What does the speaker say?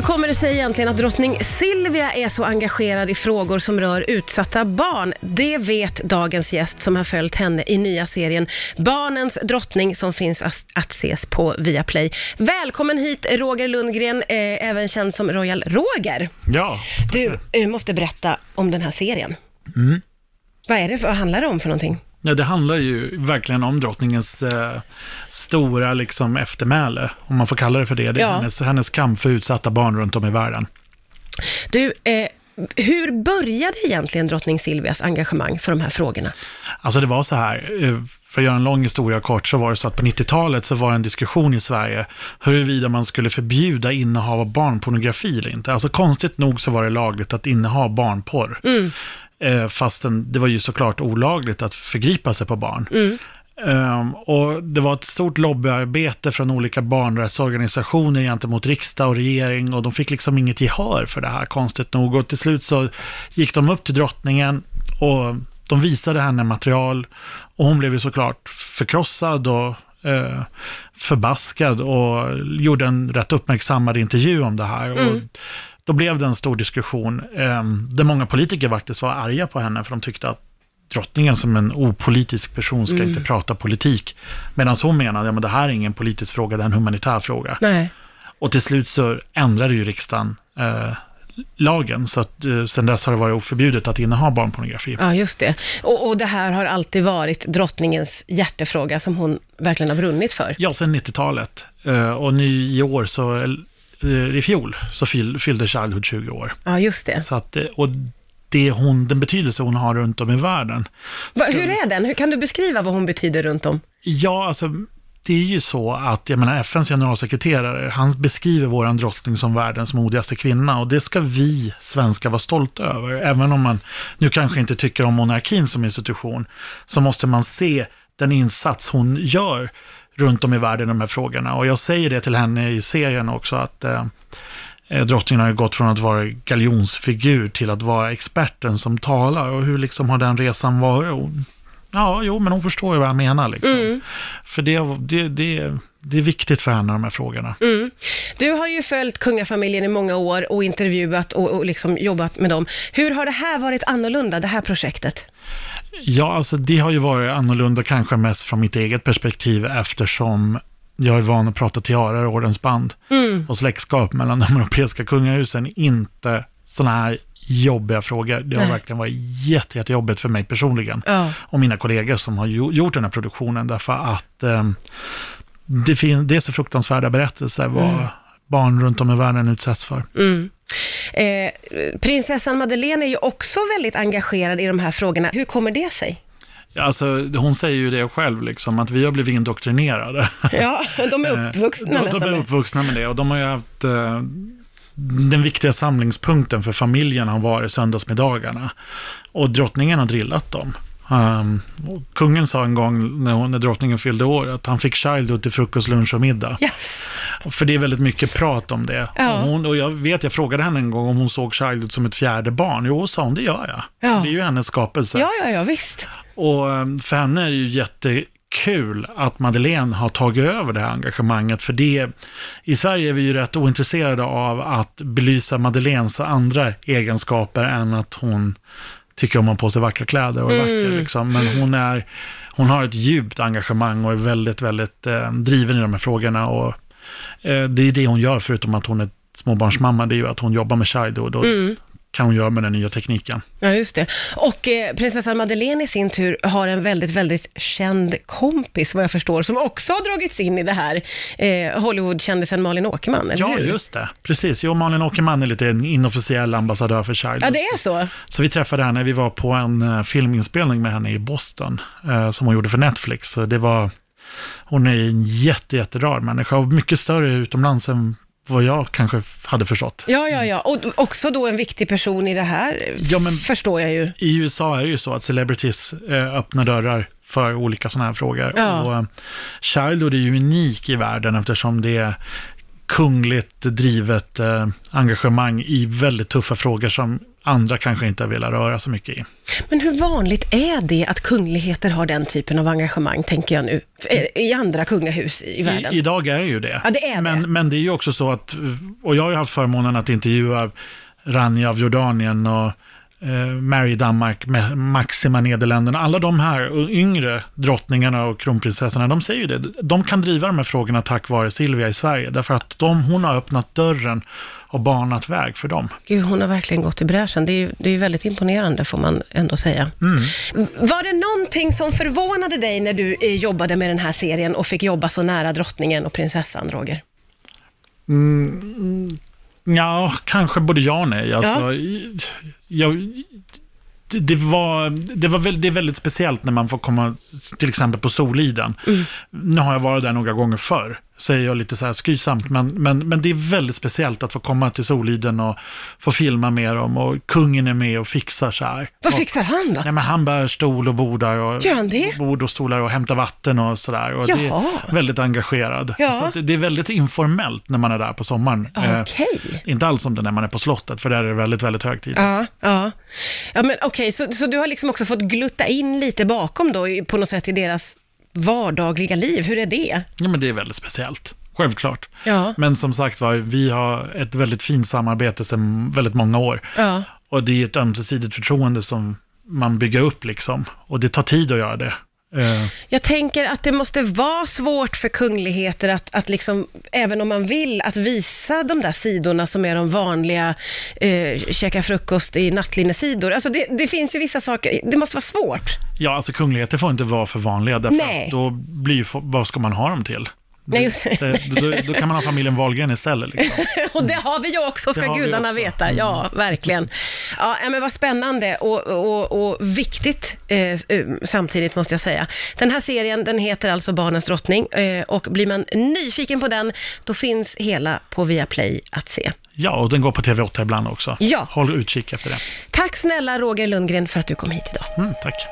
Hur kommer det sig egentligen att drottning Silvia är så engagerad i frågor som rör utsatta barn? Det vet dagens gäst som har följt henne i nya serien Barnens drottning som finns att, ses på Viaplay. Välkommen hit Roger Lundgren, eh, även känd som Royal Roger. Ja. Du eh, måste berätta om den här serien. Vad är det, vad handlar det om för någonting? Ja, det handlar ju verkligen om drottningens eh, stora liksom, eftermäle, om man får kalla det för det. Det är Ja. hennes, hennes kamp för utsatta barn runt om i världen. Du, eh, hur började egentligen drottning Silvias engagemang för de här frågorna? Alltså det var så här, eh, för att göra en lång historia kort, så var det så att på 90-talet så var det en diskussion i Sverige huruvida man skulle förbjuda innehav av barnpornografi eller inte. Alltså konstigt nog så var det lagligt att inneha barnporr. Eh, fastän det var ju såklart olagligt att förgripa sig på barn. Ehm, och det var ett stort lobbyarbete från olika barnrättsorganisationer gentemot riksdag och regering och de fick liksom inget gehör för det här, konstigt nog. Och till slut så gick de upp till drottningen och de visade henne material och hon blev ju såklart förkrossad och eh, förbaskad och gjorde en rätt uppmärksammad intervju om det här. Och då blev det en stor diskussion eh, där många politiker faktiskt var arga på henne för de tyckte att drottningen som en opolitisk person ska inte prata politik. Medan hon menade, ja men det här är ingen politisk fråga, det är en humanitär fråga. Nej. Och till slut så ändrade ju riksdagen eh, lagen, så att eh, sen dess har det varit oförbjudet att inneha barnpornografi. Ja, just det. Och, och det här har alltid varit drottningens hjärtefråga som hon verkligen har brunnit för. Ja, sen 90-talet. Eh, och nu i år så, i fjol, så fyll, fyllde Childhood 20 år. Ja, just det. Så att, eh, och det hon, den betydelse hon har runt om i världen. Va, hur är den? Hur kan du beskriva vad hon betyder runt om? Ja, alltså det är ju så att, jag menar FNs generalsekreterare, han beskriver våran drottning som världens modigaste kvinna och det ska vi svenskar vara stolta över. Även om man nu kanske inte tycker om monarkin som institution, så måste man se den insats hon gör runt om i världen de här frågorna. Och jag säger det till henne i serien också, att eh, eh, drottningen har ju gått från att vara galjonsfigur till att vara experten som talar. Och hur liksom har den resan varit? Ja, jo, men hon förstår ju vad jag menar liksom. För det, det, det, det är viktigt för henne, de här frågorna. Du har ju följt kungafamiljen i många år och intervjuat och, och liksom jobbat med dem. Hur har det här varit annorlunda, det här projektet? Ja, alltså det har ju varit annorlunda kanske mest från mitt eget perspektiv eftersom jag är van att prata tiaror och ordensband och släktskap mellan de europeiska kungahusen, inte sådana här jobbiga frågor. Det har Nej. verkligen varit jätte, jättejobbigt för mig personligen Ja. och mina kollegor som har gjo- gjort den här produktionen därför att eh, det, fin- det är så fruktansvärda berättelser vad barn runt om i världen utsätts för. Mm. Eh, prinsessan Madeleine är ju också väldigt engagerad i de här frågorna. Hur kommer det sig? Alltså, hon säger ju det själv, liksom, att vi har blivit indoktrinerade. Ja, de är uppvuxna de, de är med. uppvuxna med det och de har ju haft eh, den viktiga samlingspunkten för familjen har varit söndagsmiddagarna. Och drottningen har drillat dem. Um, kungen sa en gång när, hon, när drottningen fyllde år att han fick childhood till frukost, lunch och middag. Yes. För det är väldigt mycket prat om det. Ja. Och, hon, och jag vet, jag frågade henne en gång om hon såg childhood som ett fjärde barn. Jo, sa hon, det gör jag. Ja. Det är ju hennes skapelse. Ja, ja, ja, visst. Och eh, för henne är det ju jättekul att Madeleine har tagit över det här engagemanget. För det, i Sverige är vi ju rätt ointresserade av att belysa Madeleines andra egenskaper än att hon tycker om att ha på sig vackra kläder och är vacker. Liksom. Men hon, är, hon har ett djupt engagemang och är väldigt, väldigt eh, driven i de här frågorna. Och, det är det hon gör, förutom att hon är småbarnsmamma, det är ju att hon jobbar med childhood och kan hon göra med den nya tekniken. Ja, just det. Och eh, prinsessan Madeleine i sin tur har en väldigt, väldigt känd kompis, vad jag förstår, som också har dragits in i det här. Eh, Hollywood-kändisen Malin Åkerman, eller Ja, hur? just det. Precis. Jo, Malin Åkerman är lite en inofficiell ambassadör för Childhood. Ja, det är så? Så vi träffade henne, vi var på en eh, filminspelning med henne i Boston, eh, som hon gjorde för Netflix. Så det var, hon är en jätte, jätterar människa och mycket större utomlands än vad jag kanske hade förstått. Ja, ja, ja. Och också då en viktig person i det här, Ja, men- förstår jag ju. I USA är det ju så att celebrities eh, öppnar dörrar för olika sådana här frågor. Ja. Och, eh, Childhood är ju unik i världen eftersom det är kungligt drivet eh, engagemang i väldigt tuffa frågor som andra kanske inte har velat röra så mycket i. Men hur vanligt är det att kungligheter har den typen av engagemang, tänker jag nu, i andra kungahus i världen? I, idag är det ju det. Ja, det är det. Men, men det är ju också så att, och jag har ju haft förmånen att intervjua Rania av Jordanien och eh, Mary Danmark, Maxima Nederländerna. Alla de här yngre drottningarna och kronprinsessorna, de säger ju det. De kan driva de här frågorna tack vare Silvia i Sverige. Därför att de, hon har öppnat dörren och banat väg för dem. Gud, hon har verkligen gått i bräschen. Det är ju det är ju väldigt imponerande, får man ändå säga. Mm. Var det någonting som förvånade dig när du eh, jobbade med den här serien och fick jobba så nära drottningen och prinsessan, Roger? Ja, kanske både ja och nej. Alltså, jag, det, var, det, var väl, det är väldigt speciellt när man får komma till exempel på Soliden. Nu har jag varit där några gånger förr, säger jag lite så här skrytsamt, men, men, men det är väldigt speciellt att få komma till Soliden och få filma med dem och kungen är med och fixar så här. Vad och, fixar han då? Nej, men han bär stol och bordar och, Gör han det? bord och stolar och hämtar vatten och sådär. Och det är väldigt engagerad. Ja. Så det, det är väldigt informellt när man är där på sommaren. Eh, Okej. inte alls som det när man är på slottet, för där är det väldigt, väldigt högtidligt. Ja, ja. ja men okej, så, så du har liksom också fått glutta in lite bakom då, på något sätt i deras vardagliga liv. Hur är det? Ja, men det är väldigt speciellt. Självklart. Ja. Men som sagt var, vi har ett väldigt fint samarbete sedan väldigt många år. Ja. Och det är ett ömsesidigt förtroende som man bygger upp liksom. Och det tar tid att göra det. Eh, Jag tänker att det måste vara svårt för kungligheter att, att liksom, även om man vill, att visa de där sidorna som är de vanliga, eh, käka frukost i nattlinnesidor. Alltså det, det finns ju vissa saker, det måste vara svårt. ja, alltså kungligheter får inte vara för vanliga, därför Nej. då blir ju, vad ska man ha dem till? Nej, just det. Då, då kan man ha familjen Wahlgren istället. Liksom. Och det har vi ju också, ska gudarna också. Mm. veta. Ja, verkligen. Ja, ja, men vad spännande och, och, och viktigt eh, eh, samtidigt, måste jag säga. Den här serien, den heter alltså Barnens drottning eh, och blir man nyfiken på den, då finns hela på Viaplay att se. Ja, och den går på TV8 ibland också. Ja. Håll utkik efter det. Tack snälla Roger Lundgren för att du kom hit idag. Mm, tack.